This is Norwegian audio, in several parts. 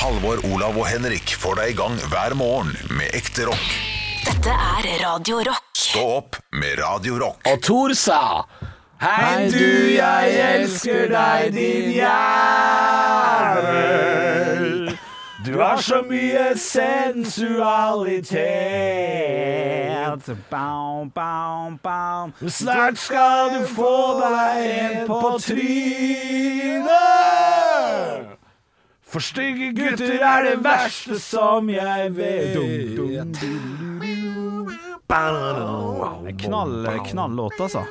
Halvor, Olav og Henrik får deg i gang hver morgen med ekte rock. Dette er Radio Rock. Stå opp med Radio Rock. Og Thor sa Hei du, jeg elsker deg, din jævel. Du har så mye sensualitet. Bam, bam, bam. Snart skal du få deg en på trynet. For stygge gutter er det verste som jeg vet. Knall, knall låt, altså.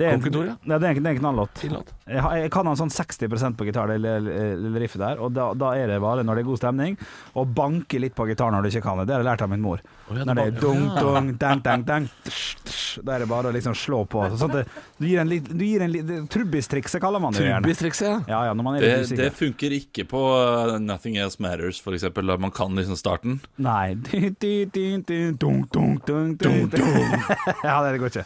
Det er, Konketor, ja. Ja, det er en, det er en annen låt. Låt. Jeg, jeg kan ha en sånn 60% på gitar, det lille- riffet der. Og da, da er det bare, når det er god stemning, å banke litt på gitar når du ikke kan det. Det har jeg lært av min mor. ja, det når det er dung, dung, dang, dang, dang, Da er det bare å liksom slå på. Sånn at det, du gir en du gir en Trubbistrikset kaller man det gjerne. Trubbistrikset, ja. Ja, ja, når man er Det, litt det funker ikke på uh, Nothing Else Matters, for eksempel. Da man kan liksom starten. Nei. Ja, det går ikke.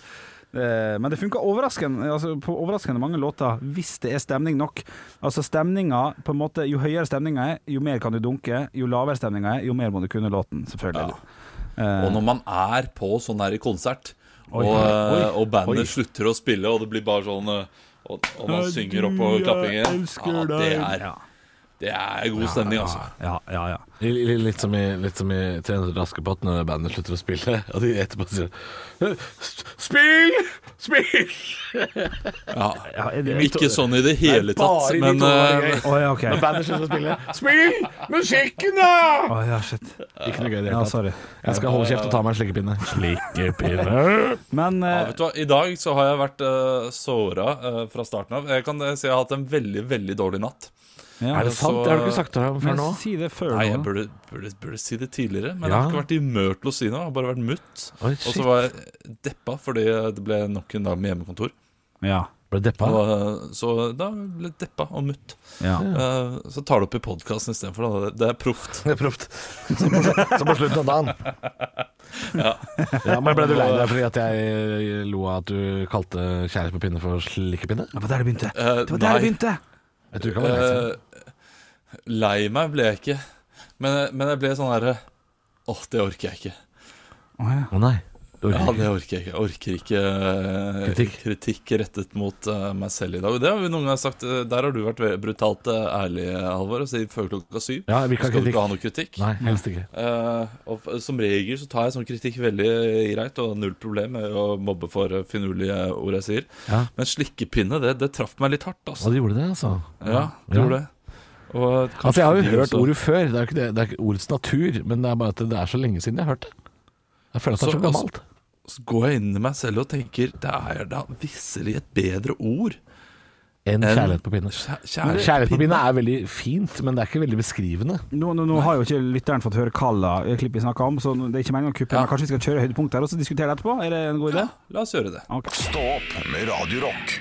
Eh, Men det funker overraskende, altså på overraskende mange låter hvis det er stemning nok. Altså stemninga på en måte Jo høyere stemninga er, jo mer kan du dunke. Jo lavere stemninga er, jo mer må du kunne låten, selvfølgelig. Eh, Og når man er på sånn her i konsert, og, oi, oi, og bandet oi. slutter å spille, og det blir bare sånn uh, Og, og man synger opp på klappingen ja, det, er, ja, det er god stemning, altså. ja, ja, ja. Litt, litt som i, litt som i Trener til Askepott når bandet slutter å spille, og de etterpå sier Spill! Spill! Ja. ja det, Ikke sånn i det hele tatt, bare i de men to uh, oh, Å ja, OK. Når bandet slutter å spille Spill musikken, da! Oh, ja, shit. Ikke noe gøy i det hele tatt. sorry. Jeg skal holde kjeft og ta meg en slikkepinne. Slikkepinne. Men ja, eh, vet du hva? I dag så har jeg vært uh, såra uh, fra starten av. Jeg kan uh, si jeg har hatt en veldig, veldig dårlig natt. Ja, Er det sant? Det har du ikke sagt til ham før nå. si det før Nei, jeg burde, burde, burde si det tidligere, men Ja. jeg har ikke vært i humør til å si noe. Jeg har bare vært mutt. Oi, Og så var jeg deppa fordi det ble nok en dag med hjemmekontor. Ja. Ble deppa? Og, uh, så da ble jeg deppa og mutt. ja. Uh, så tar du opp i podkasten istedenfor. Det- Det er proft. Det er proft. Som på, som på slutten av dagen. Ja. Ja, men Ble du lei deg fordi at jeg lo av at du kalte kjæreste på pinne for slikkepinne? Det var der det begynte. Eh, Det var der det begynte. begynte. Jeg tror ikke han var lei seg. Uh, lei meg ble jeg ikke. Men, men jeg ble sånn herre Åh, det orker jeg ikke. Å ja. oh, nei. Ja, det orker jeg ikke. Jeg orker ikke uh, Kritikk. kritikk rettet mot uh, meg selv i dag. Det har vi noen ganger sagt. uh, Der har du vært brutalt ærlig, Halvor, og sier før klokka syv. Ja, Skal du ikke ha noe kritikk? Nei, helst ikke. Uh, og som regel så tar jeg sånn kritikk veldig greit, og null problem med å mobbe for eh, finurlige ord jeg sier. Ja. Men slikkepinne, det, det traff meg litt hardt, Og Ja, det gjorde det, altså. Ja, det gjorde det. Og Altså, Jeg har jo hørt ordet før. Det er, ikke det, det er ikke ordets natur, men det er bare at det er så lenge siden jeg har hørt det. Jeg føler at det er Så- så gammelt. Så går jeg inn i meg selv og tenker det er da visselig et bedre ord En enn kjærlighet på pinne. Kjæ- Kjærlighet på pinne er veldig fint, men det er ikke veldig beskrivende. Nå, nå, nå har jo ikke lytteren fått høre Kalla eh, klippet vi snakka om, så det er ikke meningen å kuppe. Ja. Men kanskje vi skal kjøre høydepunkt her og så diskutere det etterpå? Er det en god idé? Ja, la oss gjøre det. Okay. Stå opp med Radio Rock.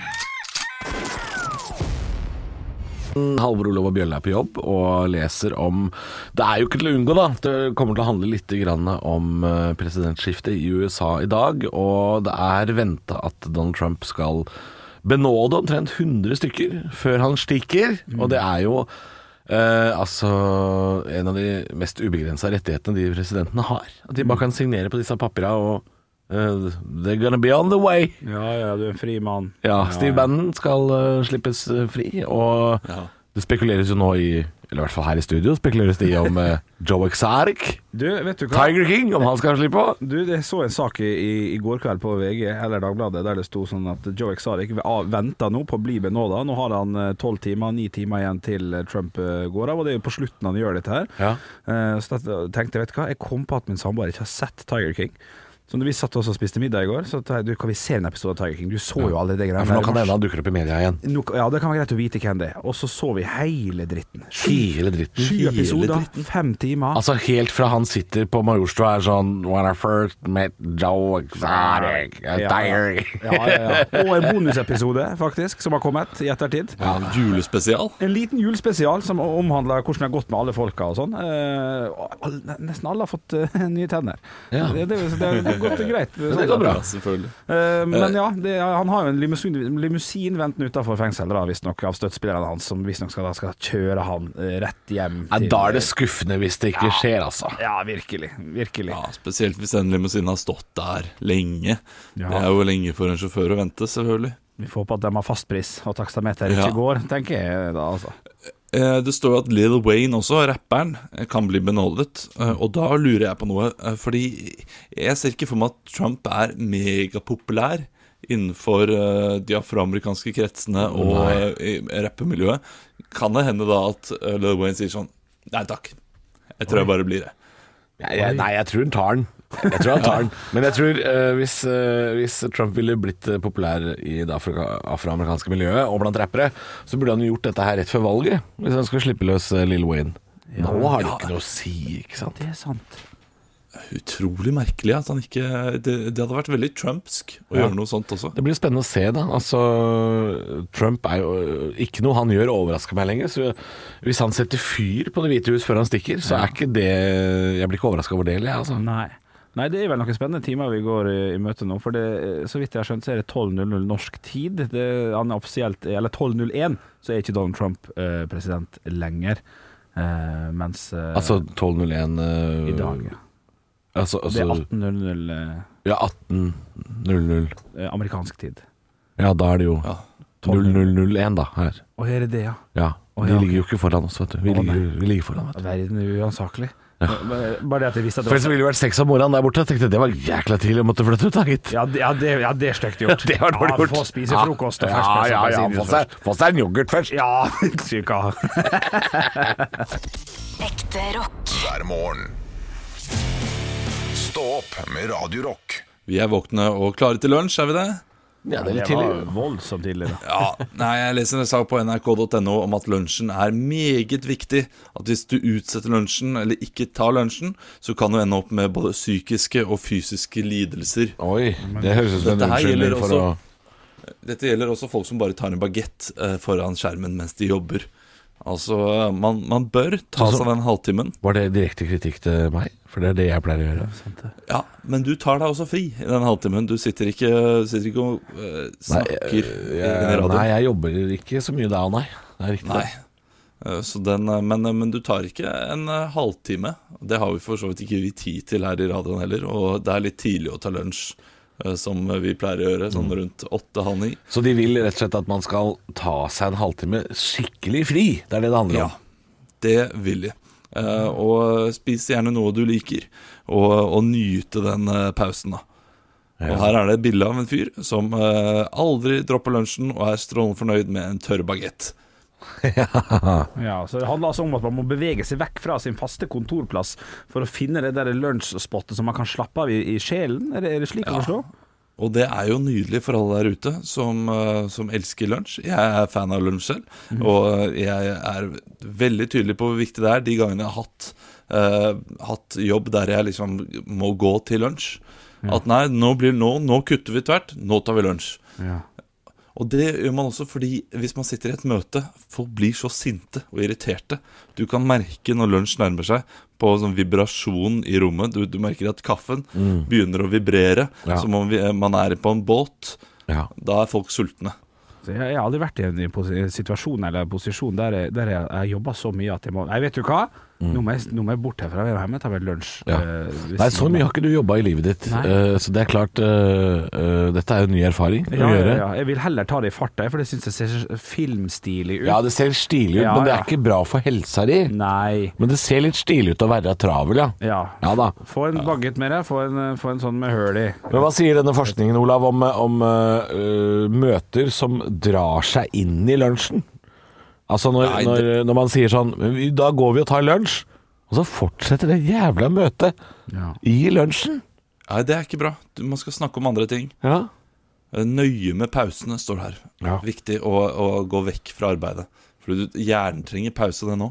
Halvor Olav Bjølle er på jobb og leser om Det er jo ikke til å unngå, da. Det kommer til å handle litt om eh, presidentskiftet i USA i dag. Og det er venta at Donald Trump skal benåde omtrent 100 stykker før han stikker. Og det er jo eh, altså en av de mest ubegrensa rettighetene de presidentene har. At de bare kan signere på disse papira og eh, They're gonna be on the way. Ja ja, du er en fri mann. Ja, Steve Bannon skal uh, slippes uh, fri, og Ja. det spekuleres jo nå i Eller i hvert fall her i studio spekuleres det i om Joe Du, du? Tiger King, om han skal slippe òg. Du, Jeg så en sak i, i- går kveld på VG eller Dagbladet der det sto sånn at Joe Exotic venter nå på å bli benåda. Nå har han tolv timer, ni timer igjen til Trump går av, og det er jo på slutten han gjør dette her. Ja. Eh, Så da tenkte jeg, vet du hva, jeg kom på at min samboer ikke har sett Tiger King. Så når vi satt også og spiste middag i går, så ta- du, kan vi se en episode av Tiger King. Du så jo alle de Ja, greiene for nå kan det hende han dukker opp i media igjen. No, Ja, det kan være greit å vite hvem det er. Og så så vi hele dritten. Hele dritten. Sju episoder, dritten. fem timer. Altså helt fra han sitter på Majorstua er sånn When I first met Joe Exotic a Ja, Tiger ja, ja, ja. Og en bonusepisode, faktisk, som har kommet i ettertid. Ja, en julespesial. En liten julespesial som omhandler hvordan det har gått med alle folka og sånn. Eh, nesten alle har fått uh, nye tenner. Ja. Det, det, det, det, godt greit. greit. Det går bra. Selvfølgelig. Eh, men ja, det, han har jo en limousin, limousin ventende utenfor fengselet, visstnok, av støttespillerne hans, som visstnok skal, skal kjøre han eh, rett hjem til da er det skuffende hvis det ikke skjer, altså. Ja, virkelig. Virkelig. Ja, Spesielt hvis den limousinen har stått der lenge. Ja. Det er jo lenge for en sjåfør å vente, selvfølgelig. Vi får håpe at de har fastpris, og takstameter ikke Ja. går, tenker jeg da, altså. Eh, Det står jo at Lil Wayne også, rapperen, eh, kan bli benådet. eh, Og da lurer jeg på noe, fordi jeg ser ikke for meg at Trump er megapopulær innenfor de afroamerikanske kretsene og Nei. rappemiljøet. Kan det hende da at Lill Lil Wayne sier sånn Nei takk, jeg tror jeg bare blir det. Jeg, jeg, nei, jeg tror han tar den. Jeg tror han tar den. Men jeg tror eh, hvis, eh, hvis Trump ville blitt eh, populær i det afroamerikanske miljøet og blant rappere, så burde han jo gjort dette her rett før valget, hvis han skulle slippe løs eh, Lil Wayne. Nå har det ikke noe å si, ikke sant? Det er sant. Utrolig merkelig at han ikke Det, det hadde vært veldig trumpsk å gjøre noe sånt også. Det blir spennende å se, da. Altså, Trump er jo Ikke noe han gjør overrasker meg lenger. Så hvis han setter fyr på Det hvite hus før han stikker, så er ikke det Jeg blir ikke overraska over det, eller jeg, altså. Nei. Nei, det er vel noen spennende timer vi går i, i møte nå. For det, så vidt jeg har skjønt, så er det 12.00 norsk tid. Det, han er offisielt Eller 12.01, så er ikke Donald Trump eh, president lenger. Eh, mens eh, Altså 12.01 eh, i dag. ja. Altså, Det er altså 18.00 eh, Ja, 18.00. eh, amerikansk tid. Ja, da er det jo Ja. 0001, da, her. Å, er det det, ja? Ja. Vi ligger jo ikke foran oss, vet du. Vi, ligger, vi ligger foran, vet du. Verden er uansakelig. Bare det at jeg visste at For ellers det var ville det vært seks om morgenen der borte. Jeg tenkte det var jækla tidlig å måtte flytte ut, da, gitt. ja, det, ja, det, ja, det er stygt gjort. Det var dårlig ja, gjort. Få spise frokost og ja, ferskpress ja, ja, Få seg, få seg en yoghurt først. Ja, syka. Ekte rock. hver morgen. Stå opp med Radio Rock. Vi er våkne og klare til lunsj, er vi det? Ja, det Det var voldsomt tidlig, da. Ja, nei, Jeg leser en sak på nrk.no om at lunsjen er meget viktig. At hvis du utsetter lunsjen eller ikke tar lunsjen, så kan du ende opp med både psykiske og fysiske lidelser. Oi, det høres ut som en unnskyldning for å Dette gjelder også folk som bare tar en bagett eh, foran skjermen mens de jobber. Altså, man, man bør ta Altså- seg den halvtimen. Var det direkte kritikk til meg? For det er det jeg pleier å gjøre. Ja, men du tar deg også fri i den halvtimen. Du sitter ikke, sitter ikke og uh, snakker i jeg, nei, jeg jobber ikke så mye da, nei. Det er riktig. Nei. Eh, Så den, eh, men, men du tar ikke en halvtime. Det har vi for så vidt ikke vi tid til her i radioen heller. Og det er litt tidlig å ta lunsj, som vi pleier å gjøre, sånn rundt åtte-halv ni. Så de vil rett og slett at man skal ta seg en halvtime skikkelig fri? Det er det det handler om? Ja, det vil de. Eh, og spis gjerne noe du liker, og, og nyte den eh, pausen, da. Og her er det et bilde av en fyr som eh, aldri dropper lunsjen og er strålende fornøyd med en tørr bagett. Ja, så Det handler altså om at man må bevege seg vekk fra sin faste kontorplass for å finne det der lunsjspottet som man kan slappe av i, i sjelen. Er det, er det slik å forstå? Og det er jo nydelig for alle der ute som, eh, som elsker lunsj. Jeg er fan av lunsj selv, og jeg er veldig tydelig på hvor viktig det er de gangene jeg har hatt, eh, hatt jobb der jeg liksom må gå til lunsj. At nei, nå, blir, nå, nå kutter vi tvert, nå tar vi lunsj. Ja. Og det gjør man også fordi hvis man sitter i et møte Folk blir så sinte og irriterte. Du kan merke når lunsj nærmer seg, på sånn vibrasjon i rommet. Du, du merker at kaffen begynner å vibrere, Ja. som om vi, man er på en båt. Ja. Da er folk sultne. Jeg, jeg har aldri vært i en, situasjon eller en posisjon der jeg, der jeg, jeg jobba så mye at jeg må Nei, vet du hva? Nå, må jeg, nå må jeg bort herfra. og hjem og ta meg lunsj. Ja. Uh, Nei, så mye har ikke du jobba i livet ditt. Eh, så det er klart uh, Dette er jo ny erfaring Ja, å gjøre. ja. Jeg vil heller ta det i farta, for det syns jeg ser filmstilig ut. Ja, det ser stilig ut, men det er ikke bra for helsa di. Nei. Men det ser litt stilig ut å være travel, ja. Ja. Ja da. Få en bagget med deg. Få en, få en sånn med høl i. Men hva sier denne forskningen, Olav, om, om møter som drar seg inn i lunsjen? Altså når, Nei, når, når man sier sånn Da går vi og tar lunsj, og så fortsetter det jævla møtet Ja. i lunsjen. Nei, det er ikke bra. Du, man skal snakke om andre ting. Ja. Eh, Nøye med pausene, står det her. Ja. Viktig å, å gå vekk fra arbeidet. For du, hjernen trenger pause, det nå.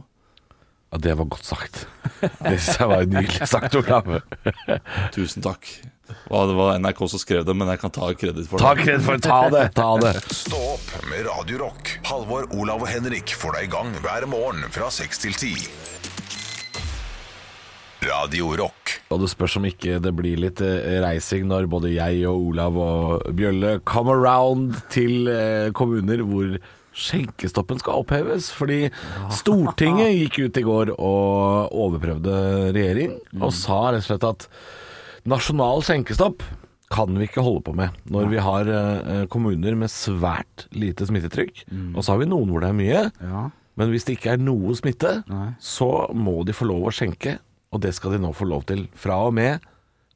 Ja, det var godt sagt. Det synes jeg var nydelig sagt, Olav. Tusen takk. Det var NRK som skrev det, men jeg kan ta kreditt for det. Ta kreditt for Ta det, ta det. Stå opp med Radio Rock. Halvor, Olav og Henrik får deg i gang hver morgen fra 6 til 10. Radio Rock. Og det spørs om ikke det blir litt eh, reising når både jeg og Olav og Bjølle come around til eh, kommuner hvor skjenkestoppen skal oppheves. Fordi Stortinget gikk ut i går og overprøvde regjering og sa rett og slett at nasjonal skjenkestopp kan vi ikke holde på med når vi har eh, kommuner med svært lite smittetrykk. Og så har vi noen hvor det er mye. Men hvis det ikke er noe smitte, så må de få lov å skjenke. Og det skal de nå få lov til fra og med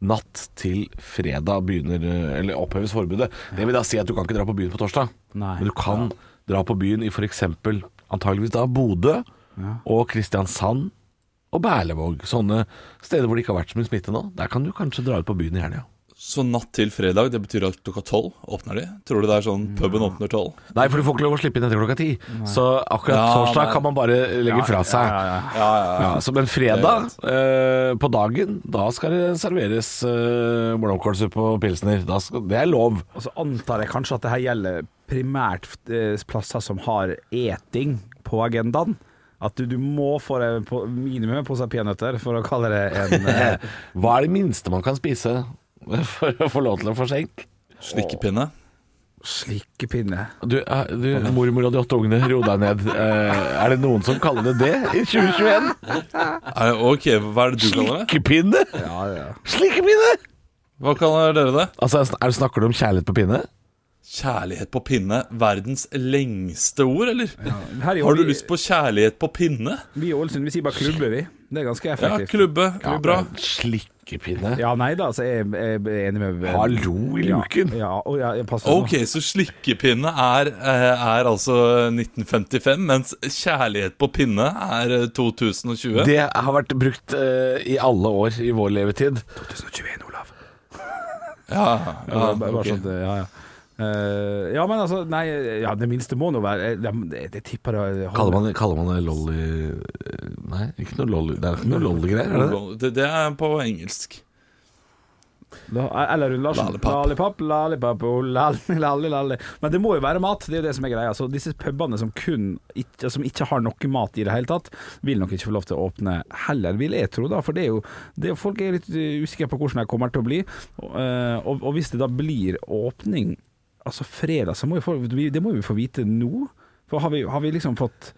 natt til fredag begynner eh, Eller oppheves forbudet. Det vil da si at du kan ikke dra på byen på torsdag. Nei. Men du kan dra på byen i f.eks. antageligvis da Bodø og Kristiansand og Berlevåg. Sånne steder hvor det ikke har vært så mye smitte nå. Der kan du kanskje dra ut på byen i helga. Så natt til fredag, det betyr at klokka tolv åpner de? Tror du det er sånn puben åpner tolv? Nei, for du får ikke lov å slippe inn etter klokka ti. Så akkurat Ja, torsdag nei. kan man bare legge fra seg. Ja, ja, ja. Ja, ja, ja. Ja, så Men fredag eh, på dagen, da skal det serveres eh, blomkålsuppe og pilsner. Da skal, det er lov. Og så antar jeg kanskje at det her gjelder primært eh, plasser som har eting på agendaen. At du, du må få deg minimum en pose peanøtter for å kalle det en eh, Hva er det minste man kan spise for å få lov til å få skjenk? Slikkepinne. slikkepinne. Du, eh, du, mormor og de åtte ungene, ro deg ned. Eh, er det noen som kaller det det i 2021? Er, ok, hva er det du kaller det? Slikkepinne? Ja, ja. Slikkepinne! Hva kaller dere det? Altså, er, snakker du om kjærlighet på pinne? Kjærlighet på pinne. Verdens lengste ord, eller? Her i Har du vi, lyst på kjærlighet på pinne? Vi i Ålesund vi sier bare klubbe, vi. Det er ganske effektivt. Ja, klubbe. Ja, bra. Slikkepinne? Ja, nei da, så jeg, jeg er enig med Hallo i luken! Ja, ja, ja. Ok, så slikkepinne er, eh, er altså 1955, mens kjærlighet på pinne er eh, 2020. Det har vært brukt uh, i alle år i vår levetid. 2021, Olav. Ja, Ja, ja, bare, bare ok. sånn ja, ja. Eh, ja, men altså Nei, ja, det minste må nå være Jeg, jeg, jeg tipper det Kaller man, kaller man det lolly eh, Nei, ikke noe lolly. Det er ikke noe lolly-greier, er det det? Det, er på engelsk. Eller Rune Larsen. Lollipop. Lollipop, lollipop, oh, lalli, lalli, lalli. Men det må jo være mat, det er jo det som er greia. Så disse pubene som kun ikke, som ikke har noe mat i det hele tatt, vil nok ikke få lov til å åpne heller, vil jeg tro. da For det er jo, det er, folk er litt uh, usikre på hvordan det kommer til å bli. Og, eh, og, og hvis det da blir åpning altså fredag, så må folk, det må vi få vite nå. For har vi, har vi liksom fått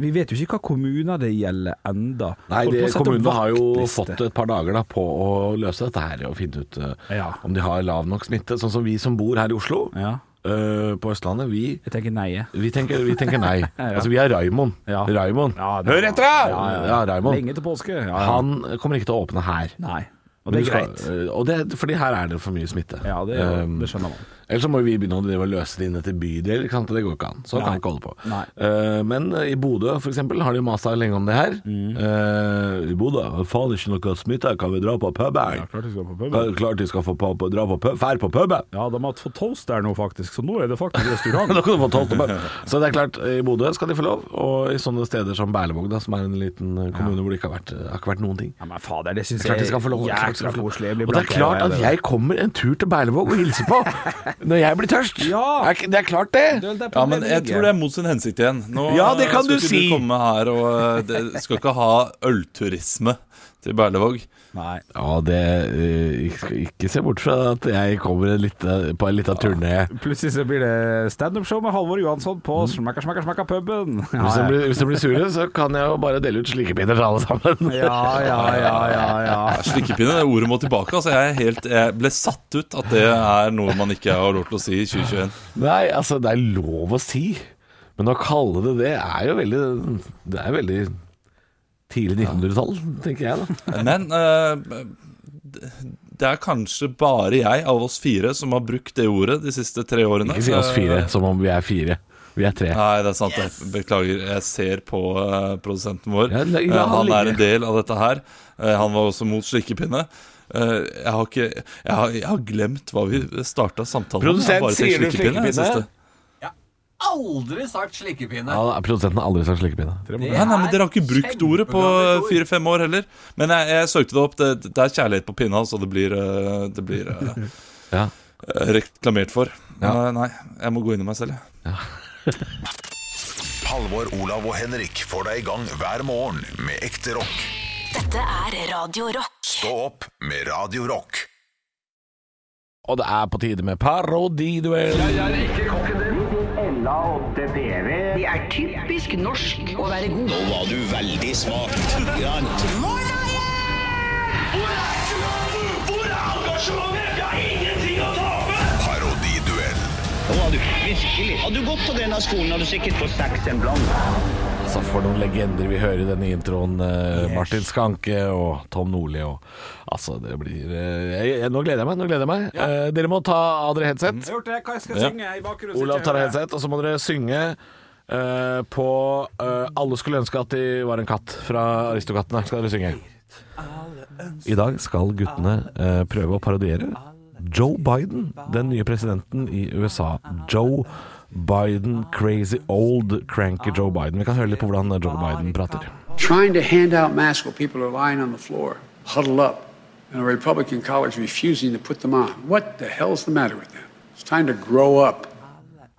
Vi vet jo ikke hva kommuner det gjelder enda. Nei, det, kommunene har jo fått et par dager da på å løse dette her og finne ut uh, Ja. om de har lav nok smitte. Sånn som vi som bor her i Oslo, Ja, uh, på Østlandet, vi, jeg tenker nei. vi, tenker, vi tenker nei. Altså, vi er Raimond. Ja. Raimond. Ja, Hør etter, da! Ja, ja, Ja, Raimond. Lenge til påske. Ja, ja. Han kommer ikke til å åpne her. Nei. Og det er skal- greit. Og det, fordi her er det for mye smitte. Ja, det, Um, det skjønner man. Ellers så må vi begynne å drive og løse det inn etter bydel. Ikke sant? Det går ikke an. Sånn kan vi ikke holde på. Eh, men i Bodø for eksempel har de masa lenge om det her. Mm. Uh, I Bodø faen ikke noe smitte, kan vi dra på puben? Ja, klart de skal på puben. Klart de skal få på, på, dra på pub, fær på puben. Ja, de har fått toast der nå, faktisk. Så nå er det faktisk restaurant. Da kan du få tolv på. Så det er klart, i Bodø skal de få lov. Og i sånne steder som Berlevåg, da, som er en liten kommune kommune hvor det ikke har vært, har ikke vært noen ting. Ja, men fader, det syns jeg er jækla koselig. Og det er klart at jeg kommer en tur til Berlevåg og hilser på når jeg blir tørst. Ja. Det er Det er klart det. Det er Ja, men jeg tror det er mot sin hensikt igjen. Nå Ja, det kan skal du ikke si. du komme her og eh, det, Skal ikke ha ølturisme til Berlevåg. Nei. Ja, det eh, ikke, ikke se bort fra at jeg kommer en lite, på en liten turné. Plutselig så blir det standup-show med Halvor Johansson på Smakka Smakka Smakka puben. Ja, Hvis de blir, blir sure, så kan jeg jo bare dele ut slikepinner til alle sammen. ja, ja, ja, ja. Slikkepinne, det ordet må tilbake. Altså, jeg, er helt, jeg ble satt ut at det er noe man ikke har lov til å si i 2021. Nei, altså, det er lov å si. Men å kalle det det er jo veldig Det er veldig tidlig 1900-tall, tenker jeg da. Men uh, det- det er kanskje bare jeg av oss fire som har brukt det ordet de siste tre årene. Ikke si oss fire som om vi er fire. Vi er tre. Nei, det er sant. Jeg beklager. Jeg ser på uh, produsenten vår. Ja, la- la Eh, han er en del av dette her. Eh, han var også mot slikkepinne. Eh, jeg, har ikke, jeg, har, jeg har glemt hva vi starta samtalen med. Produsent, sier du slikkepinne, slikkepinne? Aldri sagt slikkepinne. Ja, produsenten har aldri sagt slikepinne. Det Nei, nei, men Dere har ikke brukt ordet på fire-fem år heller. Men jeg, jeg søkte det opp. Det, det er kjærlighet på pinna, så det blir, det blir Ja. reklamert for. Men Ja. nei, jeg må gå inn i meg selv, jeg. Halvor, Olav og Henrik får deg i gang hver morgen med ekte rock. Dette er Radio Rock. Stå opp med Radio Rock. Og det er på tide med parodiduell. Det er typisk norsk å være god. Nå var du veldig smak. Grant. Virkelig. Hadde du gått på denne skolen, hadde du sikkert fått seks en blant. Altså For noen legender vi hører i denne introen. eh, Martin Skanke og Tom Nordli og Altså, det blir eh, jeg, jeg, Nå gleder jeg meg. nå gleder jeg meg Eh, Dere må ta av dere headset. Jeg Hørte gjort det. Hva jeg skal Ja. synge i bakgrunnen? Olav tar av headset, og så må dere synge eh, på 'Alle skulle ønske at de var en katt' fra Aristokattene. Skal dere synge. I dag skal guttene eh, prøve å parodiere Joe Biden, den nye presidenten i USA. Joe Biden, crazy old cranky Joe Biden. Vi kan høre litt på hvordan Joe Biden prater. trying to hand out masks while people are lying on the floor, huddle up, and a Republican college refusing to put them on. What the hell's the matter with them? It's time to grow up.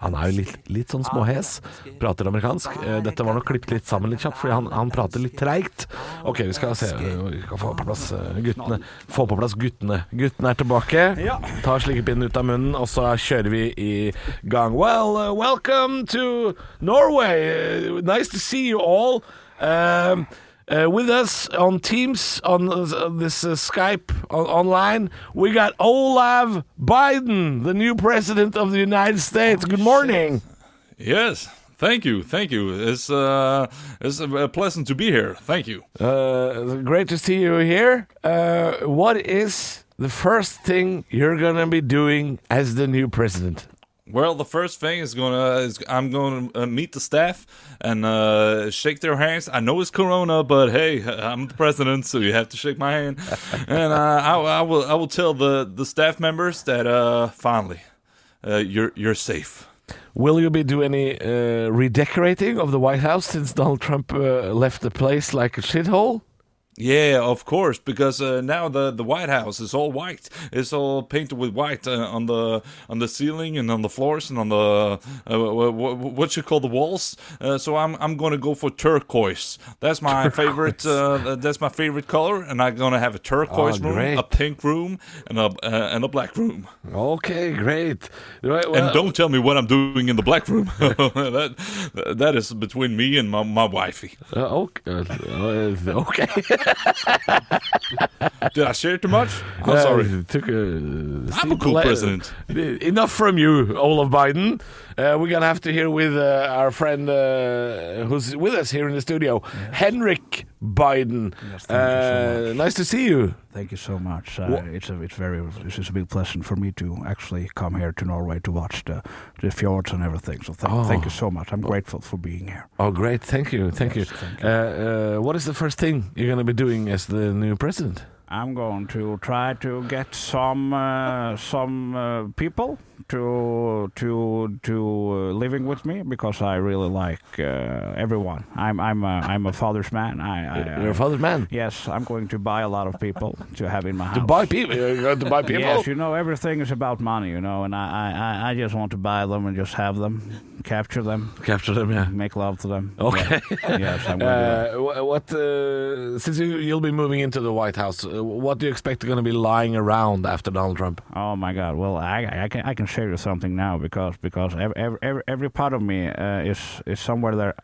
Han er jo litt, litt sånn småhes, prater amerikansk. Eh, Dette var nok klippet litt sammen litt kjapt, fordi han, han prater litt treigt. Ok, vi skal se. Vi skal få på plass eh, guttene. Få på plass guttene. Guttene er tilbake. Tar slikkepinnen ut av munnen, og så kjører vi i gang. Well, uh, welcome to Norway. Uh, nice to see you all. Um, uh, with us on Teams, on uh, this uh, Skype on, online, we got Olav Biden, the new president of the United States. Good morning. Yes. Thank you, thank you. It's uh, it's uh, pleasant to be here. Thank you. Uh, great to see you here. Uh, what is the first thing you're gonna be doing as the new president? Well, the first thing is gonna is I'm gonna uh, meet the staff and uh, shake their hands. I know it's Corona, but hey, I'm the president, so you have to shake my hand. and uh, I, I will I will tell the the staff members that uh, finally uh, you're you're safe. Will you be do any uh, redecorating of the White House since Donald Trump uh, left the place like a shithole? Yeah, of course, because uh, now the, the White House is all white. It's all painted with white uh, on the on the ceiling and on the floors and on the uh, what, what you call the walls. Uh, so I'm I'm going to go for turquoise. That's my favorite. Uh, that's my favorite color, and I'm going to have a turquoise Oh, room, a pink room, and a uh, and a black room. Okay, great. Right, well- and don't tell me what I'm doing in the black room. that that is between me and my, my wifey. Uh, okay. Okay. Did I share too much? I'm Uh, sorry. took a I'm a cool le- president. Enough from you, Olaf Biden. Uh, we're gonna have to hear with uh, our friend uh, who's with us here in the studio, Henrik Biden. Yes, you so uh, nice to see you. Thank you so much. Uh, it's a it's very it's a big pleasure for me to actually come here to Norway to watch the the fjords and everything. So thank, Oh. thank you so much. I'm grateful for being here. Oh, great! Thank you, thank Yes, you. thank Uh, uh, what is the first thing you're gonna be doing as the new president? I'm going to try to get some uh, some uh, people to to to uh, living with me because I really like uh, everyone. I'm I'm a, I'm a father's man. I, I You're a father's man. Yes, I'm going to buy a lot of people to have in my house. To buy people, you're going to buy people. Yes, you know everything is about money, you know, and I, I, I- just want to buy them and just have them, capture them, Capture them, yeah. make love to them. Okay. Yeah. yes, I'm going to do that. Uh, what uh, since you, you'll be moving into the White House, uh, what do you expect going to be lying around after Donald Trump? Oh my God! Well, I, I can I can share you something now because because every every, every, part of me uh, is is somewhere there.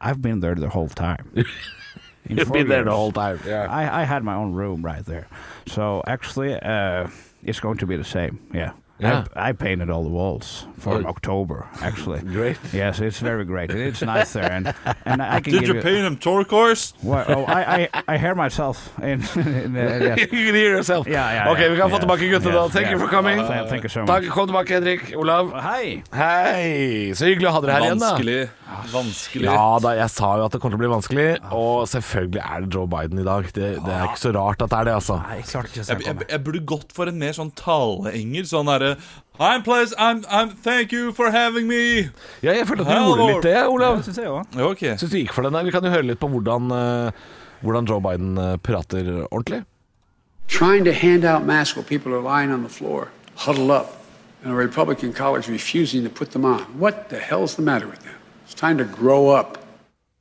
I've been there the whole time. You've been there the whole time. Yeah. I, I had my own room right there, so actually uh, it's going to be the same. Yeah. Yeah. I, I painted all the walls for Oh. October, actually. Great. Yes, it's very great. It's nice there, and and I can Did give you paint them turquoise? Well, oh, I, I, I hear myself in, in the, yes. you can hear yourself. Ja, ja, ok, vi kan få Yes, tilbake yes, Thank you for coming. Uh, thank you so much. Takk, Kom tilbake, Henrik. Olav. Hei! Hei! Så hyggelig å ha dere her igjen, da. Vanskelig. Vanskelig. Ja da, jeg sa jo at det kommer til å bli vanskelig, og selvfølgelig er det Joe Biden i dag. Det, det er ikke så rart at det er det, altså. Jeg klart ikke Jeg, jeg, jeg burde gått for en mer sånn taleengel. Sånn derre I'm pleased, I'm, I'm, thank you for having me. Ja, jeg følte at du Hello. gjorde litt det, Olav. Ja, syns jeg òg. Okay. Syns du gikk for den der? Vi kan jo høre litt på hvordan, eh, hvordan Joe Biden eh, prater ordentlig. Trying to hand out masks while people are lying on the floor, huddle up, and a Republican college refusing to put them on. What the hell's the matter with them? It's time to grow up.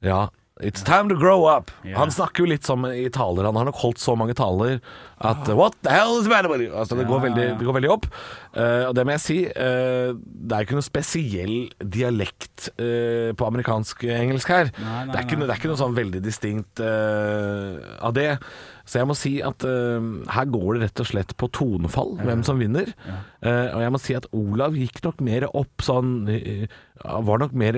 Ja, It's time to grow up. Han snakker jo litt som i taler. Han har nok holdt så mange taler at What the hell is the matter with you? Altså, det, går veldig, det går veldig opp. Uh, og det må jeg si, uh, det er ikke noe spesiell dialekt uh, på amerikansk-engelsk her. Nei, nei, det, er ikke, det er ikke noe sånn veldig distinkt av det. Så jeg må si at uh, her går det rett og slett på tonefall, hvem som vinner. Uh, og jeg må si at Olav gikk nok mer opp sånn uh, Var nok mer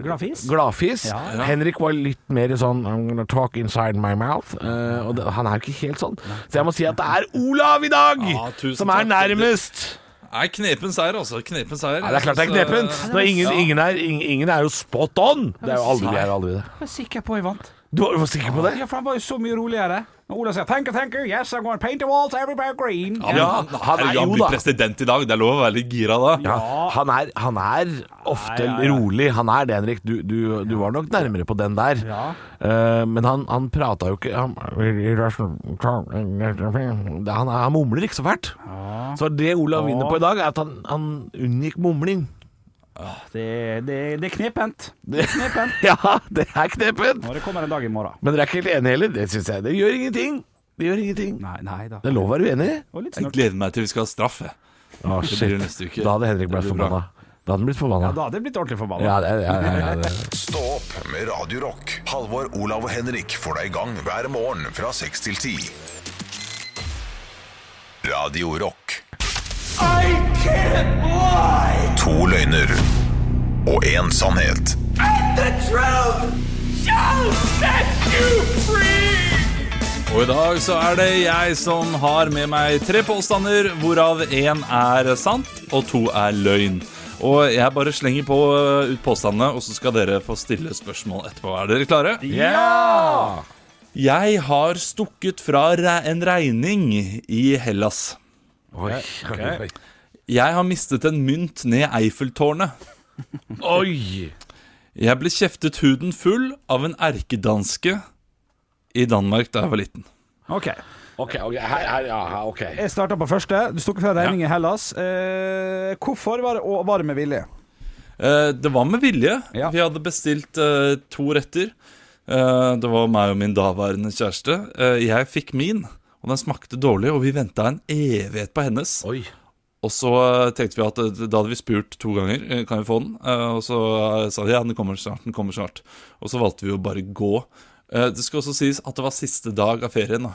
Gladfis? Gladfis. Ja. Henrik var litt mer sånn I'm gonna talk inside my mouth. Eh, og det, han er jo ikke helt sånn. Så jeg må si at det er Olav i dag Ja, som er nærmest. Nei, knepen seier, altså. Knepen seier. Ja, det er klart det er knepent. Ingen, ingen, er, ingen, ingen er jo spot on. Det er jo aldri, det er jo aldri det. Jeg er sikker på jeg vant. Du var, du var sikker på det? Ja, for han var jo så mye roligere. Når Ola sier 'thank you, thank you, yes, I'm going to paint the walls everywhere green'. Ja, Ja, han, er jo blir da. president i dag. Det er lov å være litt gira da. Ja, han, er, han er ofte Ja, ja, ja. rolig. Han er det, Henrik. Du, du, du var nok nærmere på den der. Ja. Eh, men han, han prata jo ikke Han, han, han mumler ikke så fælt. Så det Olav vinner på i dag, er at han, han unngikk mumling. Det, det, det er knepent. Det, Knepent. ja, det er knepent. Når det kommer en dag i morgen. Men dere er ikke helt enige heller? Det syns jeg. Det gjør ingenting. Det gjør ingenting. Nei, nei da. Det er lov å være uenig. Jeg gleder meg til vi skal ha straff. Det shit. blir neste uke. Da hadde Henrik blitt forbanna. Da hadde han blitt forbanna. Ja, da hadde jeg blitt ordentlig forbanna. Ja, det, ja, ja, ja. Stå opp med Radio Rock. Halvor, Olav og Henrik får deg i gang hver morgen fra 6 til 10. Radio Rock. To løgner og én sannhet. Og i dag så er det jeg som har med meg tre påstander, hvorav én er sant og to er løgn. Og jeg bare slenger på uh, ut påstandene, og så skal dere få stille spørsmål etterpå. Er dere klare? Ja! Jeg har stukket fra en regning i Hellas. Oi, oi, Jeg har mistet en mynt ned Eiffeltårnet. oi. Jeg ble kjeftet huden full av en erkedanske i Danmark da jeg var liten. Ok. Ok, ok, her, her, ja, her, ok. Jeg starta på første. Du stukket fra regning i Hellas. Eh, hvorfor var det, og var det med vilje? Eh, det var med vilje. Ja. Vi hadde bestilt eh, to retter. Eh, det var meg og min daværende kjæreste. Eh, jeg fikk min, og den smakte dårlig, og vi venta en evighet på hennes. Oi. Og så tenkte vi at eh, Da hadde vi spurt to ganger eh, Kan vi få den. Eh, Og så sa de ja, den kommer snart. den kommer snart Og så valgte vi å bare gå. Eh, Det skal også sies at det var siste dag av ferien. da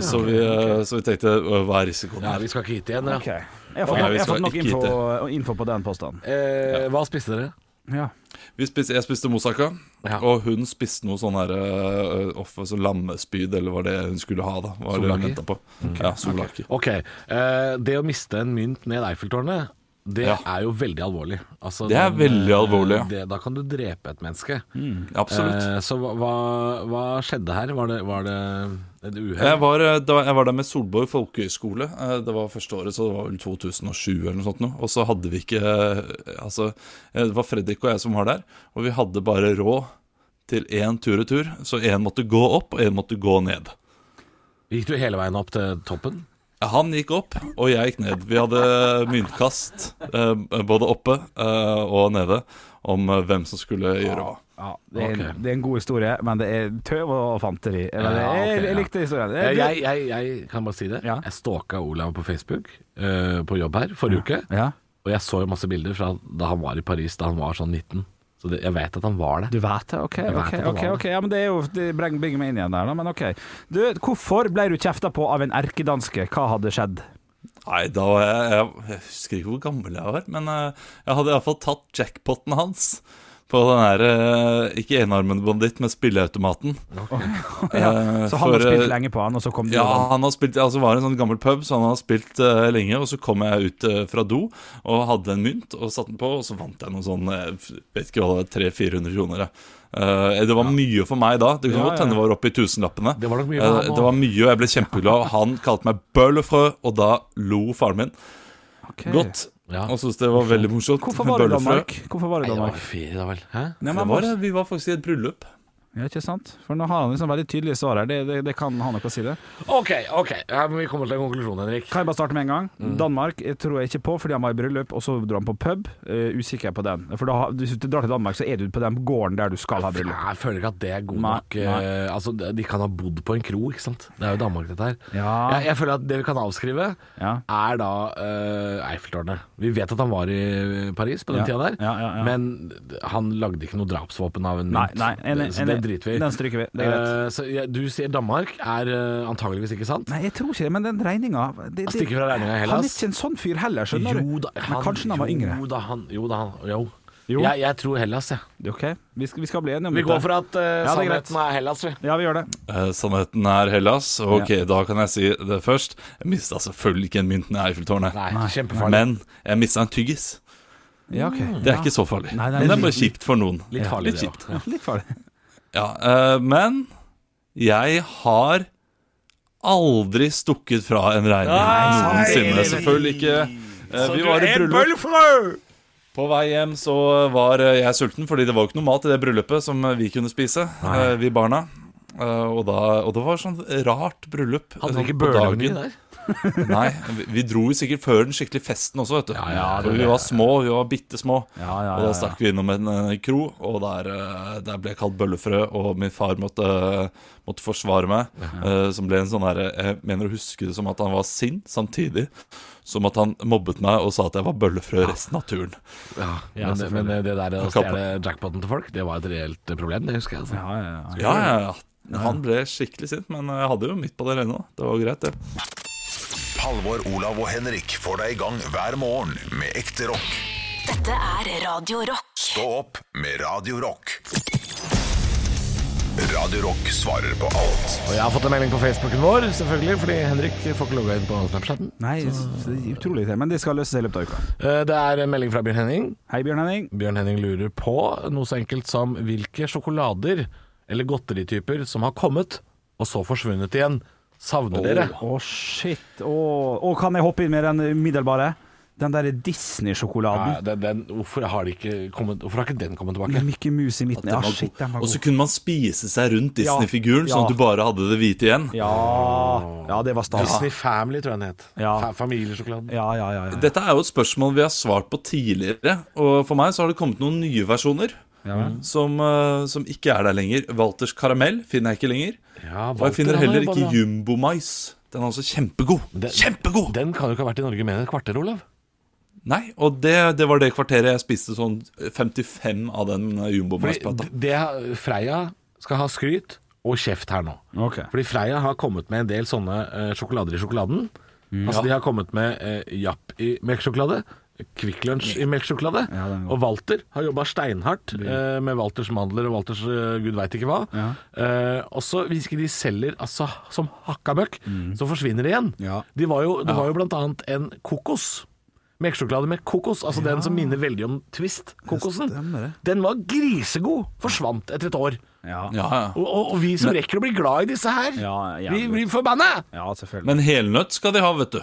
så, vi, okay. så vi tenkte hva er risikoen Ja, vi skal ikke hit igjen, ja. Okay. Jeg har fått, Ok, nok- jeg har fått nok info, info på den påstanden. Eh, hva spiste dere? Ja. Vi spiste, jeg spiste moussaka, Ja. og hun spiste noe sånn her uh, altså lammespyd, eller hva det hun skulle ha. da var det hun på. Okay. Ja, solaki. Ok, Uh, det å miste en mynt ned Eiffeltårnet, det Ja. er jo veldig alvorlig. Altså, Det er den, veldig eh, alvorlig, ja. Det, da kan du drepe et menneske. Absolutt. Eh, så hva, hva, skjedde her? Var det, var det et uhell? Jeg var, eh, jeg var der med Solborg folkehøgskole. Eh, Det var første året, så det var vel 2007 eller noe sånt. nå. Og så hadde vi ikke Altså, det var Fredrik og jeg som var der, og vi hadde bare råd til én tur-retur. Så én måtte gå opp, og én måtte gå ned. Gikk du hele veien opp til toppen? Han gikk opp, og jeg gikk ned. Vi hadde myntkast eh, både oppe eh, og nede om eh, hvem som skulle gjøre hva. Ja, det, er, Ok. det er en god historie, men det er tøv og fanteri. Eller, Ja, okay, jeg, jeg likte historien. Jeg, jeg, jeg kan bare si det. Ja. Jeg stalka Olav på Facebook eh, på jobb her forrige uke. ja. Og jeg så jo masse bilder fra da han var i Paris da han var sånn 19. Så det, jeg vet at han var det. Du vet det? Ok, ok, ok, var ok Ja, men det er jo Det bringer bringer meg inn igjen der, da. Men ok. Du, hvorfor ble du kjefta på av en erkedanske? Hva hadde skjedd? Nei, da var jeg Jeg, jeg husker ikke hvor gammel jeg var, men eh, jeg hadde iallfall tatt jackpoten hans. På den her eh, Ikke enarmede banditt, men spilleautomaten. Eh, Så han for, har spilt eh, lenge på han, og så kom du Ja, den. han har spilt, altså var en sånn gammel pub, så han har spilt uh, lenge. Og så kom jeg ut uh, fra do og hadde en mynt og satte den på, og så vant jeg noe sånn jeg Vet ikke hva det var, 300-400 kroner. Eh, det var mye for meg da. Det Ja, godt hende ja. det var oppe i tusenlappene. Det var nok mye uh, det var mye, og jeg ble kjempeglad. Og han kalte meg bøllefrø, og da lo faren min Okay. godt. Ja. Og syntes det var veldig morsomt. Hvorfor var det. Danmark? Hvorfor var det i Nei, det var Danmark? ferie da vel. Hæ? Nei, men var, vi var faktisk i et bryllup. Ja, ikke sant? For nå har han liksom veldig tydelige svar her. Det, det, det kan ha noe å si, det. Ok, ok. Ja, men vi kommer til en konklusjon, Henrik. Kan jeg bare starte med en gang? Mm. Danmark jeg tror jeg ikke på fordi han var i bryllup, og så dro han på pub. Uh, usikker på den. For da, hvis du drar til Danmark, så er du på den gården der du skal ha bryllup. Jeg føler ikke at det er god Nei, nok Uh, Altså, De kan ha bodd på en kro, ikke sant. Det er jo Danmark, dette her. Ja. Jeg, jeg føler at det vi kan avskrive, Ja. er da uh, Eiffeltårnet. Vi vet at han var i Paris på den Ja. tida der, men han lagde ikke noe drapsvåpen av en mynt. nei, enig. driter vi i. Den stryker vi. Det er greit. Eh, så ja, du sier Danmark er uh, antageligvis ikke sant? Nei, jeg tror ikke det, men den regninga det, det, Stikker fra regninga i Han Hellas. er ikke en sånn fyr heller, skjønner du. Jo da, men kanskje han var yngre. Jo da, han, jo, da, han, jo. Jo. Jeg, jeg tror Hellas, jeg. Ok, vi skal, vi skal bli enige om Vi går for at uh, Ja, det er greit. sannheten er Hellas, vi. Ja, vi gjør det. Eh, Sannheten er Hellas. Ok, da kan jeg si det først. Jeg mista selvfølgelig ikke en mynt i Eiffeltårnet. Nei, kjempefarlig. Men jeg mista en tyggis. Ja, ok. Det er ikke så farlig. Nei, Men det er bare kjipt for noen. Litt farlig, Litt det kjipt. òg. Litt farlig. Ja, eh, men jeg har aldri stukket fra en regning noensinne. Selvfølgelig ikke. Eh, vi var i bryllup. På vei hjem så var eh, jeg sulten, fordi det var jo ikke noe mat i det bryllupet som vi kunne spise, vi barna. Og, da, og det var sånn rart bryllup. Hadde dere ikke dagen. der? Nei, vi, dro jo sikkert før den skikkelige festen også, vet du. ja, For vi var små, vi var bitte små. Ja, ja, Og da stakk vi innom en uh, kro, og der, uh, der ble jeg kalt bøllefrø, og min far måtte, måtte forsvare meg. som ble en sånn herre Jeg mener å huske det som at han var sint, samtidig som at han mobbet meg og sa at jeg var bøllefrø resten av turen. Ja, men, men det der å stjele jackpoten til folk, det var et reelt problem, det husker jeg. Altså. Ja, ja, ja. Ja, ja, ja. Han ble skikkelig sint, men jeg hadde jo midt på det rene. Det var greit, det. Halvor, Olav og Henrik får deg i gang hver morgen med ekte rock. Dette er Radio Rock. Stå opp med Radio Rock. Radio Rock svarer på alt Og jeg har fått en melding på Facebooken vår, selvfølgelig, fordi Henrik får ikke logga inn på Snapchatten. Nei, det er utrolig irriterende, men det skal løses i løpet av uka. Eh, Det er en melding fra Bjørn Henning. Hei, Bjørn Henning. Bjørn Henning lurer på noe så enkelt som hvilke sjokolader eller godterityper som har kommet og så forsvunnet igjen. Savner dere? Å, shit. Å, å, kan jeg hoppe inn med den umiddelbare? Den derre Disney-sjokoladen. Ja, den, den, hvorfor, har de ikke kommet, hvorfor har ikke den kommet tilbake? Med Mickey Mouse i midten. Ja, Den var shit, god. den var Og så kunne man spise seg rundt Disney-figuren, sånn ja. at du bare hadde det hvite igjen. Ja, ja, det var stas. Disney Family, tror jeg den het. Ja. Fa familiesjokoladen. Ja, ja, ja. ja. Dette er jo et spørsmål vi har svart på tidligere. Og for meg så har det kommet noen nye versjoner. Som, uh, som ikke er der lenger. Walters karamell finner jeg ikke lenger. Ja, Og jeg finner heller er ikke Jumbo-mais. Den er altså kjempegod. Den- Kjempegod! Den kan jo ikke ha vært i Norge mer enn et kvarter, Olav. Nei, og det, det var det kvarteret jeg spiste sånn 55 av den eh, Jumbo-maisplata. Det, Freia skal ha skryt og kjeft her nå. Okay. Fordi Freia har kommet med en del sånne uh, sjokolader i sjokoladen. Altså De har kommet med uh, Japp i melkesjokolade. Kvikk Lunsj i melkesjokolade. Ja, og Walter har jobba steinhardt eh, med Walters mandler og Walters eh, gud veit ikke hva. Ja. Eh, og så hvis ikke de selger altså, som hakka møkk, så forsvinner de igjen. Mm. Ja. De var jo, det var jo blant annet en kokos. Melkesjokolade med kokos, altså den som minner veldig om Twist-kokosen. Den var grisegod. Forsvant etter et år. Ja, Ja, ja. Og, og, og vi som rekker å bli glad i disse her, Ja, ja, vi blir forbanna! ja selvfølgelig. Men helnøtt skal de ha, vet du.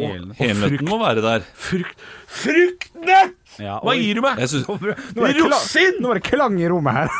Hel- Helnøtten må være der. Frukt Fruktnøtt! Ja, Hva gir du meg? Jeg synes, Nå er det Rosin! Nå er det klang i rommet her.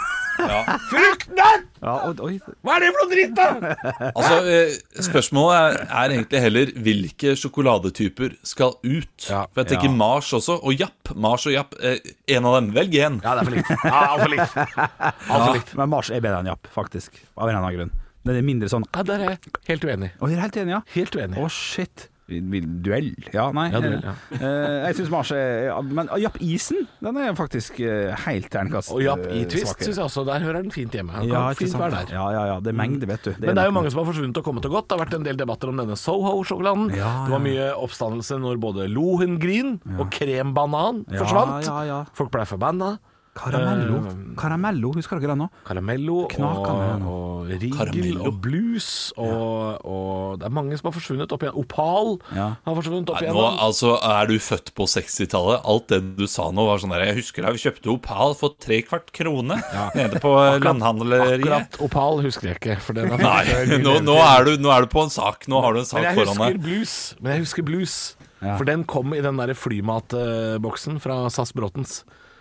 Fruktnøtt! Ja, oi, oi. Hva er det for noe dritt, da? altså, eh, spørsmålet er, er egentlig heller hvilke sjokoladetyper skal ut. Ja. For jeg tenker Ja. Mars også, og Japp. Mars og Japp. Eh, en av dem. Velg én. Ja, det er for likt. Ja, Altfor likt. Alt likt. Men Mars er bedre enn Japp, faktisk. Av en eller annen grunn. Den er mindre sånn Ja, der er jeg helt uenig. Er helt enig, ja. Helt uenig. Å, shit. Duell? Ja, nei. Ja, duell, ja. Eh, jeg syns Mars er Men Japp Isen, den er faktisk eh, helt terningkast Og Japp i eh, Twist syns jeg også. Der hører den fint hjemme. Han Ja, kan fint være der. Ja, ja, ja. Det er mengde, vet du. Men det er jo mange som har forsvunnet og kommet og gått. Det har vært en del debatter om denne Soho-sjokoladen. Ja, Det var mye oppstandelse når både Lohengrin og krembanan forsvant. ja, ja. Folk blei forbanna. Karamello. Eh, Karamello, husker dere den nå? Karamello Knakende, og, og Rigel Karamello. og Blues og, og Det er mange som har forsvunnet opp igjen. Opal Ja. har forsvunnet opp igjen. nå, altså, Er du født på 60-tallet? Alt det du sa nå, var sånn der Jeg husker da vi kjøpte Opal for tre kvart krone nede på landhandleriet. Akkurat Opal husker jeg ikke. Er Nei, nå, nå, er du, nå er du på en sak. Nå har du en sak Men jeg foran husker deg. Blues. Men jeg husker Blues Ja. For den kom i den der flymatboksen fra SAS Bråtens.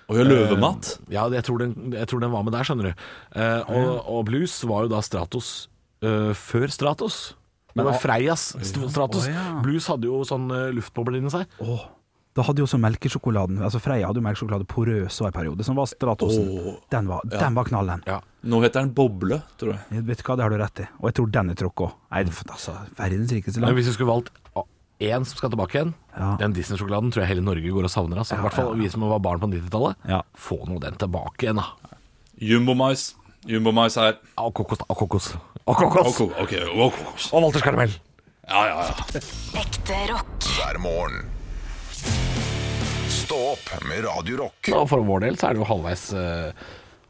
Og gjør løvemat. Ja, jeg tror, den, jeg tror den var med der, skjønner du. Uh, og, og blues var jo da Stratos uh, før Stratos. Det var Freias Stratos. Oh, ja. Blues hadde jo sånn uh, luftbobler inni seg. Åh, da hadde jo også melkesjokoladen Altså Freia hadde jo melkesjokolade porøs òg en periode, som var Stratosen. den, var, den var knallen. Ja. Nå heter den Boble, tror jeg. Jeg Vet du hva, det har du rett i. Og jeg tror den er trukket òg. Nei, altså, verdens rikeste Men hvis du skulle valgt én som skal tilbake igjen, Ja. den Disney-sjokoladen tror jeg hele Norge går og savner. Altså. I hvert fall vi som var barn på 90-tallet. Ja. Få nå den tilbake igjen, da. Jumbo-mais. Jumbo-mais her. Og kokos. Og kokos. Og kokos. Ok, ok, ok. Og Walters karamell. Ja, ja, ja. Ekte rock. hver morgen. Stå opp med Radiorock. For vår del så er det jo halvveis, eh,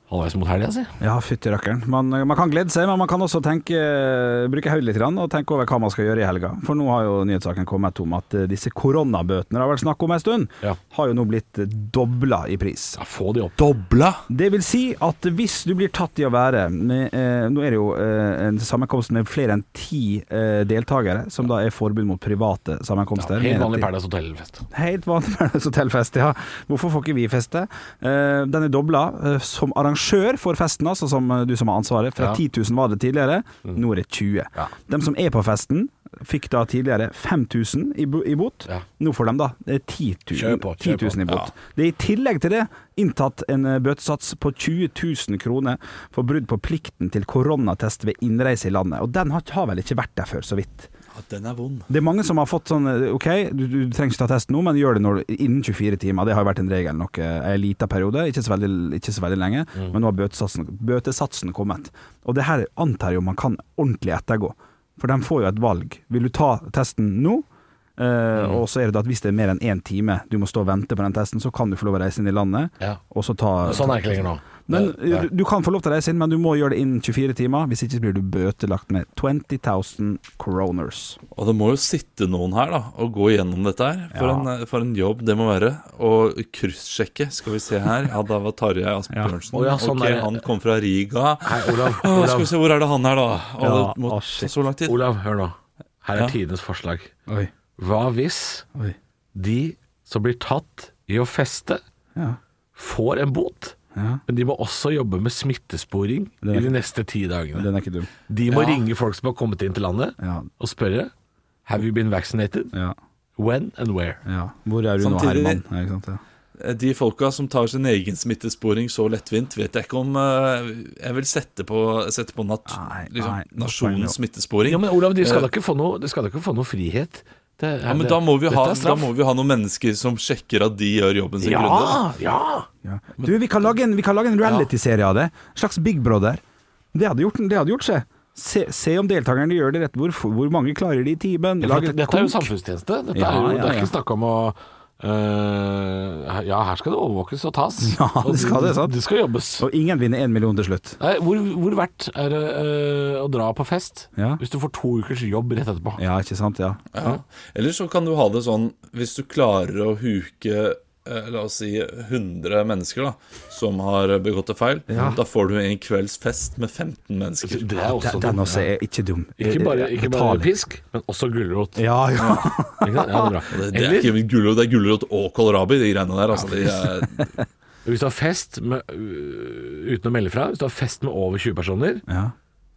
halvveis mot helga, si. Ja, fytti rakkeren. Man, man kan glede seg, men man kan også tenke, bruke hodet litt og tenke over hva man skal gjøre i helga. For nå har jo nyhetssaken kommet om at eh, disse koronabøtene det har vært snakk om en stund, Ja. har jo nå blitt dobla i pris. Ja, få de opp. Dobla. Det vil si at hvis du blir tatt i å være med, eh, Nå er det jo eh, en sammenkomst med flere enn ti eh, deltakere, som da er forbud mot private sammenkomster. Ja, Helt vanlig. Paradise Hotel-fest. Helt vanlig Paradise Hotel-fest, ja. Hvorfor får ikke vi feste? Eh, den er dobla eh, som arrangør for festen, altså som eh, du som har ansvaret. Fra Ja. 10 000 var det tidligere, nå er det 20. Ja. De som er på festen, fikk da tidligere 5000 i, i bot. Ja. Nå får de da eh, 10 000, Kjør på, kjør 10 000 i bot. bot. Det er i tillegg til det inntatt en eh, bøtesats på 20 000 kroner for brudd på plikten til koronatest ved innreise i landet. Og den har, har vel ikke vært der før, så vidt. Ja, den er vond. Det er mange som har fått sånn OK, du, du trenger ikke ta test nå, men gjør det når, innen 24 timer. Det har jo vært en regel nok eh, en liten periode, ikke så veldig, ikke så veldig lenge. Men nå har bøtesatsen, bøtesatsen kommet. Og det her antar jeg jo man kan ordentlig ettergå. For de får jo et valg. Vil du ta testen nå? Eh, Og så er det at hvis det er mer enn én time du må stå og vente på den testen, så kan du få lov å reise inn i landet. Ja. Og så ta Sånn er det ikke lenger nå. Men Ja. du, du kan få lov til å reise inn, men du må gjøre det innen 24 timer. Hvis ikke blir du bøtelagt med 20 000 kroners. Og det må jo sitte noen her da og gå igjennom dette her. For, Ja. en, for en jobb det må være. Og kryssjekke, skal vi se her. Ja, da var Tarjei Asbjørnsen. Å ja, sånn ok, er. Han kom fra Riga. Hei, Olav. Å, skal vi se, hvor er det han er, da? Å, Ja, det må oh, ta så lang tid. Olav, hør nå. Her er Ja. tidenes forslag. Oi. Hva hvis Oi. de som blir tatt i å feste, Ja. får en bot? Ja. Men de må også jobbe med smittesporing er- i de neste ti dagene. Den er ikke dum. De må Ja. ringe folk som har kommet inn til landet, Ja. og spørre Have you been vaccinated? Ja. When and where? ja. Hvor er du nå, Herman? Ja, ikke sant? Ja. Eh, De folka som tar sin egen smittesporing så lettvint, vet jeg ikke om uh, jeg vil sette på, sette på nat Nei, liksom, nei, nasjonens smittesporing. Ja, men Olav, de skal Eh, da ikke få noe, de skal da ikke få noe frihet? Det er- Ja, men da må, vi ha, da må vi ha noen mennesker som sjekker at de gjør jobben sin grundig. Ja, ja! Ja. Du, vi kan lage en, vi kan lage en reality-serie av det. En slags Big Brother. Det hadde gjort, det hadde gjort seg. Se, se om deltakerne gjør det rett. Hvor, hvor mange klarer de i timen? Ja, dette, dette er jo samfunnstjeneste. Dette Ja, er jo, ja, Det er ikke snakk om å øh, Ja, her skal det overvåkes og tas. Ja, det skal det, sant? Det skal jobbes. Og ingen vinner én million til slutt. Nei, hvor, hvor verdt er det uh, å dra på fest Ja. hvis du får to ukers jobb rett etterpå? Ja, ikke sant? Ja. Ja. Eller så kan du ha det sånn Hvis du klarer å huke La oss si 100 mennesker da som har begått en feil, Ja. da får du en kvelds fest med 15 mennesker. Det er også Den, den også er ikke dum. Ikke bare, ikke bare pisk, men også gulrot. Ja, ja. Ja, det er. Det, det er ikke gulrot, det er gulrot og kålrabi, de greiene der. Altså, de er, hvis du har fest med, øh, uten å melde fra, hvis du har fest med over 20 personer, ja.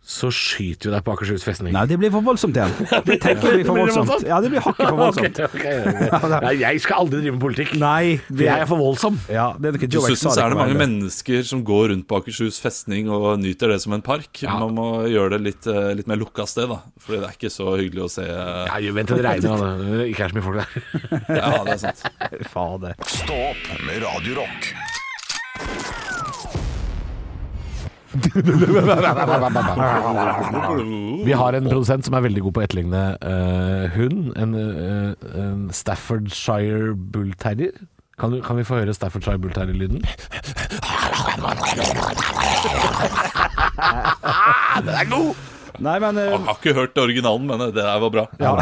Så skyter vi deg på Akershus festning. Nei, det blir for voldsomt igjen. Det tenker jeg blir for voldsomt. Ja, det blir hakket for voldsomt. okay, okay. Nei, jeg skal aldri drive med politikk. Nei, jeg er for voldsom. Ja, det er ikke Joe Dessuten så er det mange mennesker som går rundt på Akershus festning og nyter det som en park. Ja. Man må gjøre det litt, eh, litt mer lukka sted, da. Fordi det er ikke så hyggelig å se eh, Ja, jo, vent til det regner, da. det ikke er så mye folk der. Ja, det er sant. Fader. Stå opp med Radio Vi har en produsent som er veldig god på å etterligne uh, hund. En, uh, en Staffordshire Bull Terrier. Kan, kan vi få høre Staffordshire Bull Terrier-lyden? Den er god! Nei, men, uh, Jeg har ikke hørt originalen, men det der var bra.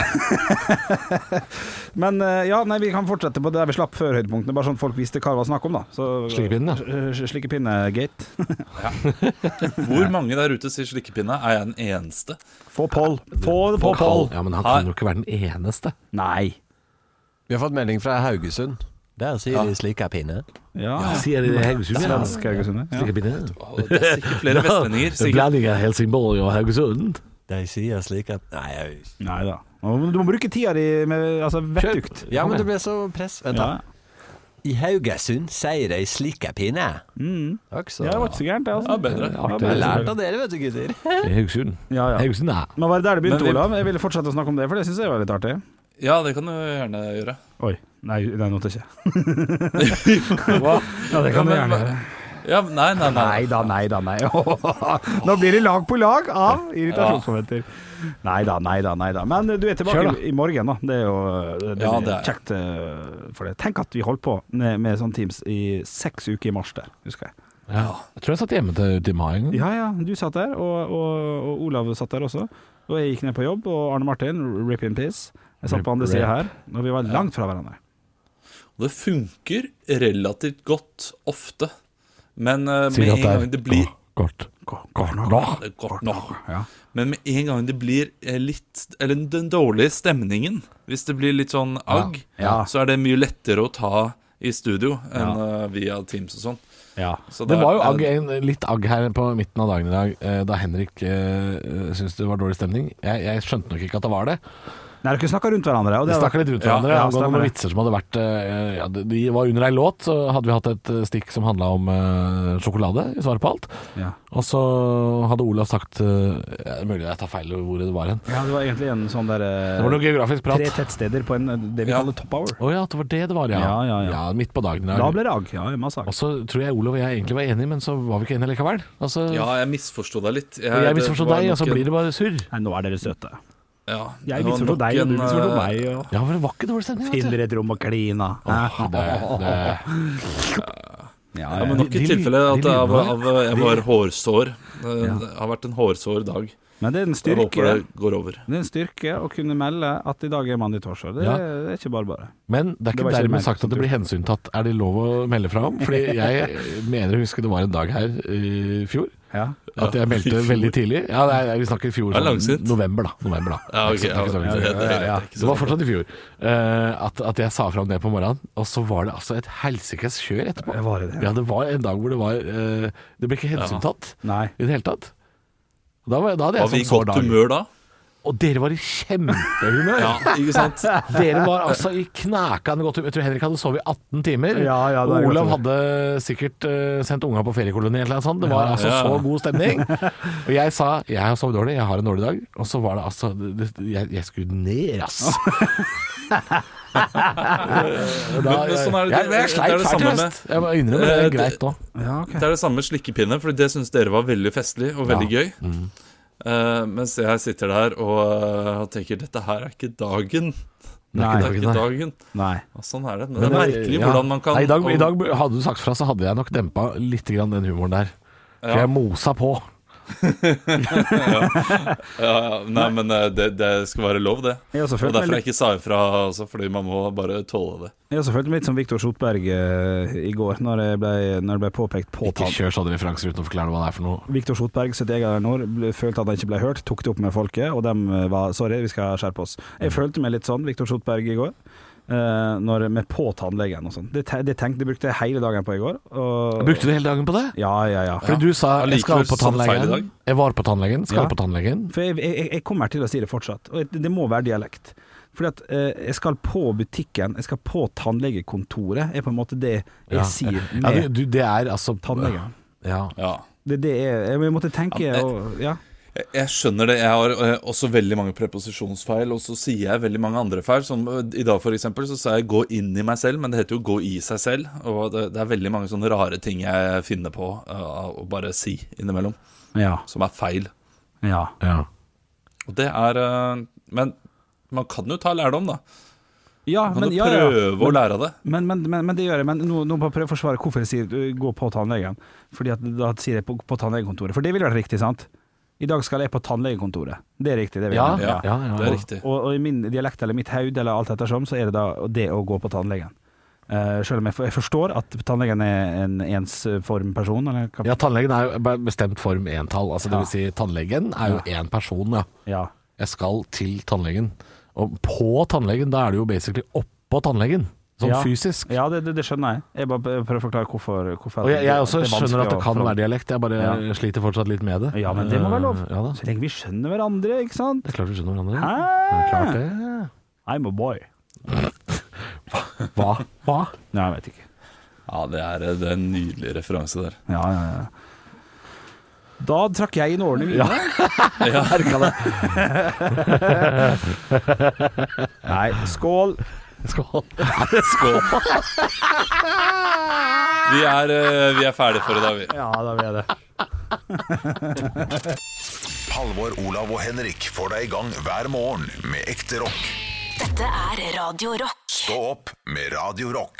men uh, ja, nei, vi kan fortsette på det der vi slapp før høydepunktene, bare sånn at folk visste hva det var snakk om, da. Slikkepinne-gate ja. Eh, Hvor mange der ute sier slikkepinne? Er jeg den eneste? Få Pål. Få det på Pål. Ja, men han kan jo ikke være den eneste. Nei. Vi har fått melding fra Haugesund. Der sier de slikapinne. pinne'. ja. Sier de det i Haugesund? ja? Svensk Haugesund. Ja. Å, Det er sikkert flere vestlendinger. En Sikkert. blanding av Helsingborg og Haugesund. De sier slikap... Nei, jeg Nei da. Du må bruke tida di med altså, vettugt. Ja, men det ble så press. Vent, Ja. da. I Haugesund sier de slikapinne. Mm. Takk, så. Ja, det var ikke så gærent, det. Altså. Ja, bedre. Ja, Jeg har lært av dere, vet du, gutter. I Haugesund. Ja, ja. Haugesund, ja. Men var det der det begynte, Men vi- Olav? Jeg ville fortsette å snakke om det, for det syns jeg var litt artig. Ja, det kan du gjerne gjøre. Oi. Nei, det noter jeg ikke. Ja, det kan du gjerne gjøre. Ja, nei, nei, nei. Nei da, nei da, nei. Nå blir det lag på lag av irritasjonsmomenter. Nei da, nei da, nei da. Men du er tilbake i, morgen, da. Det er jo det Ja, er det er. kjekt eh, for det. Tenk at vi holdt på med, med sånn Teams i seks uker i mars der, husker jeg. ja. Jeg tror jeg satt hjemme til, til mai. Ja ja, du satt der, og, og, og Olav satt der også. Og jeg gikk ned på jobb, og Arne Martin, rip in peace. Jeg satt på andre sida her, og vi var langt fra hverandre. Og det funker relativt godt ofte. Men eh, med en gang det blir godt. Godt nok. Det godt nok. Ja. Men med en gang det blir eh, litt Eller den dårlige stemningen, hvis det blir litt sånn agg, Ja. så er det mye lettere å ta i studio enn Ja. eh, via Teams og sånn. Ja. Så Det var jo agg, en, litt agg her på midten av dagen i dag, da Henrik eh, syntes det var dårlig stemning. Jeg, jeg skjønte nok ikke at det var det. Nei, dere snakka rundt hverandre. Og Vi det snakka litt rundt hverandre ja, angående noen vitser som hadde vært eh, ja, de- De var under ei låt, så hadde vi hatt et eh, stikk som handla om uh, sjokolade i svaret på alt. Ja. Og så hadde Olav sagt uh, ja, det er Mulig jeg tar feil hvor det var hen. ja, det var egentlig en sånn der uh, Det var noe geografisk prat. Tre tettsteder på en, det vi Ja. kaller top hour. Å ja, det var det det var, ja. Ja, ja, ja. Midt på dagen. Da ble det agg. Ja, masse agg. Og så tror jeg Olav og jeg egentlig var enige, men så var vi ikke enige likevel. Altså, Ja, jeg misforsto deg litt. Jeg, jeg misforsto deg, og så blir det bare surr. Nei, nå er dere søte. Ja, Jeg det var nok deg, og du en, misforstod eh, meg. Og... Ja, for det var ikke dårlig stemning. Finner et rom og klina. Det, det, Ja, Ja, men nok et tilfelle at det av, av, jeg var hårsår. Det Ja. har vært en hårsår dag. Men det er en Jeg håper styrke det går over. Det er en styrke å kunne melde at i dag er mann i torsdag. Det, Ja. det er ikke bare bare. men det er Det ikke var ikke dermed mer sagt at det blir hensyntatt. Er det lov å melde fra om? Fordi jeg mener å huske det var en dag her i fjor Ja. at jeg meldte fjor. veldig tidlig. Ja, det er, vi snakker i fjor. Det er sånn langsint. november, da. November, da. Ja, ok, Ikke så- ja, ikke så det, lenge det, siden. det, det, er ikke Det var fortsatt i fjor. eh, at, at jeg sa fram det på morgenen, og så var det altså et helsikes kjør etterpå. Ja, var det ja. Ja, det var en dag hvor det var eh, Det ble ikke hensyntatt Nei. i det hele tatt. Da, var, da hadde Var vi jeg i sånn sår godt dag. humør da? Og dere var i kjempehumør. Ja, ikke sant? Dere var altså i knækende godt humør. Jeg tror Henrik hadde sovet i 18 timer. Ja, ja, det og godt Olav hadde sikkert uh, sendt unga på feriekoloni eller noe sånt. Det var altså Ja. så god stemning. Og jeg sa jeg har sovet dårlig, jeg har en dårlig dag. Og så var det altså det, det, jeg, jeg skulle ned, ass. Da- Men- men sånn er det- jeg, jeg er sleit det fælt i høst. Jeg må innrømme det Eh, er greit nå. Ja, okay. Det er det samme med slikkepinne, for det syns dere var veldig festlig og veldig gøy. Eh, mens jeg sitter der og eh, tenker dette her er ikke dagen. Nei. Det er ikke dagen. Nei. Ja, sånn er det. Men det er merkelig Ja. hvordan man kan Nei, i, dag, I dag hadde du sagt fra, så hadde jeg nok dempa litt grann den humoren der. For Ja. jeg mosa på. ja, ja. Nei, men eh, det, det skal være lov, det. Og derfor litt... jeg ikke sa ifra, altså, fordi man må bare tåle det. jeg også følte meg litt som Viktor Skjotberg uh, i går, når det ble, når det ble påpekt Ikke påtalt. kjør sånne referanser uten å forklare hva det er for noe. Viktor Skjotberg, 71 år, ble- følte at han ikke ble hørt, tok det opp med folket, og dem var sorry, vi skal skjerpe oss. Jeg følte meg litt sånn, Viktor Skjotberg, i går. Eh, når, med på tannlegen og sånn. Det, det, tenkte, det brukte jeg hele dagen på i går. Og, Brukte du hele dagen på det? Ja, ja, ja. Fordi du sa jeg skal på det tannlegen. Jeg var på tannlegen, skal Ja. på tannlegen. For jeg, jeg, jeg kommer til å si det fortsatt, og det må være dialekt. Fordi at eh, jeg skal på butikken, jeg skal på tannlegekontoret, er på en måte det jeg Ja. sier Ja, du, du, det er altså tannlegen. Ja. Ja. Det er det jeg, jeg måtte tenke Ja, og, ja. Jeg, skjønner det. Jeg har eh, også veldig mange preposisjonsfeil, og så sier jeg veldig mange andre feil. Som eh, i dag, for eksempel, så sa jeg 'gå inn i meg selv', men det heter jo 'gå i seg selv'. Og det, det er veldig mange sånne rare ting jeg finner på uh, å bare si innimellom, Ja. som er feil. ja. ja. Og det er uh, Men man kan jo ta lærdom, da. Ja, Man kan men, jo ja, ja. prøve å lære av det. Men, men, men, men det gjør jeg. Men nå, nå må jeg prøve å forsvare hvorfor jeg sier gå på tannlegen. Fordi at da sier jeg på, på tannlegekontoret. For det ville vært riktig, sant? I dag skal jeg på tannlegekontoret. Det er riktig. Det Ja, ja, ja. Det er riktig. Og, og i min dialekt eller mitt haud eller alt ettersom, så er det da det å gå på tannlegen. Uh, selv om jeg, for, jeg forstår at tannlegen er en ensformperson. Ja, tannlegen er jo bestemt form entall. Altså, det vil si, tannlegen er jo én person, ja. Ja. Jeg skal til tannlegen. Og på tannlegen, da er det jo basically oppå tannlegen. Sånn Ja. fysisk. Ja, det, det, det skjønner jeg. Jeg bare prøver å forklare hvorfor. hvorfor Og jeg, jeg også det er skjønner at det kan være dialekt, jeg bare Ja. sliter fortsatt litt med det. Ja, men det må være lov. Eh, Ja da. Så lenge vi skjønner hverandre, ikke sant? Det er klart vi skjønner hverandre. Hæ? Det er klart det. I'm a boy. Hva? Hva? Nei, jeg vet ikke. Ja, det er, det er en nydelig referanse der. Ja, ja, ja. Da trakk jeg inn årene mine. Ja. Nei, skål. Skål. Skål. Vi er, eh, vi er ferdige for i dag, vi. Ja, da vil jeg det. Halvor, Olav og Henrik får deg i gang hver morgen med ekte rock. Dette er Radio Rock. Stå opp med Radio Rock.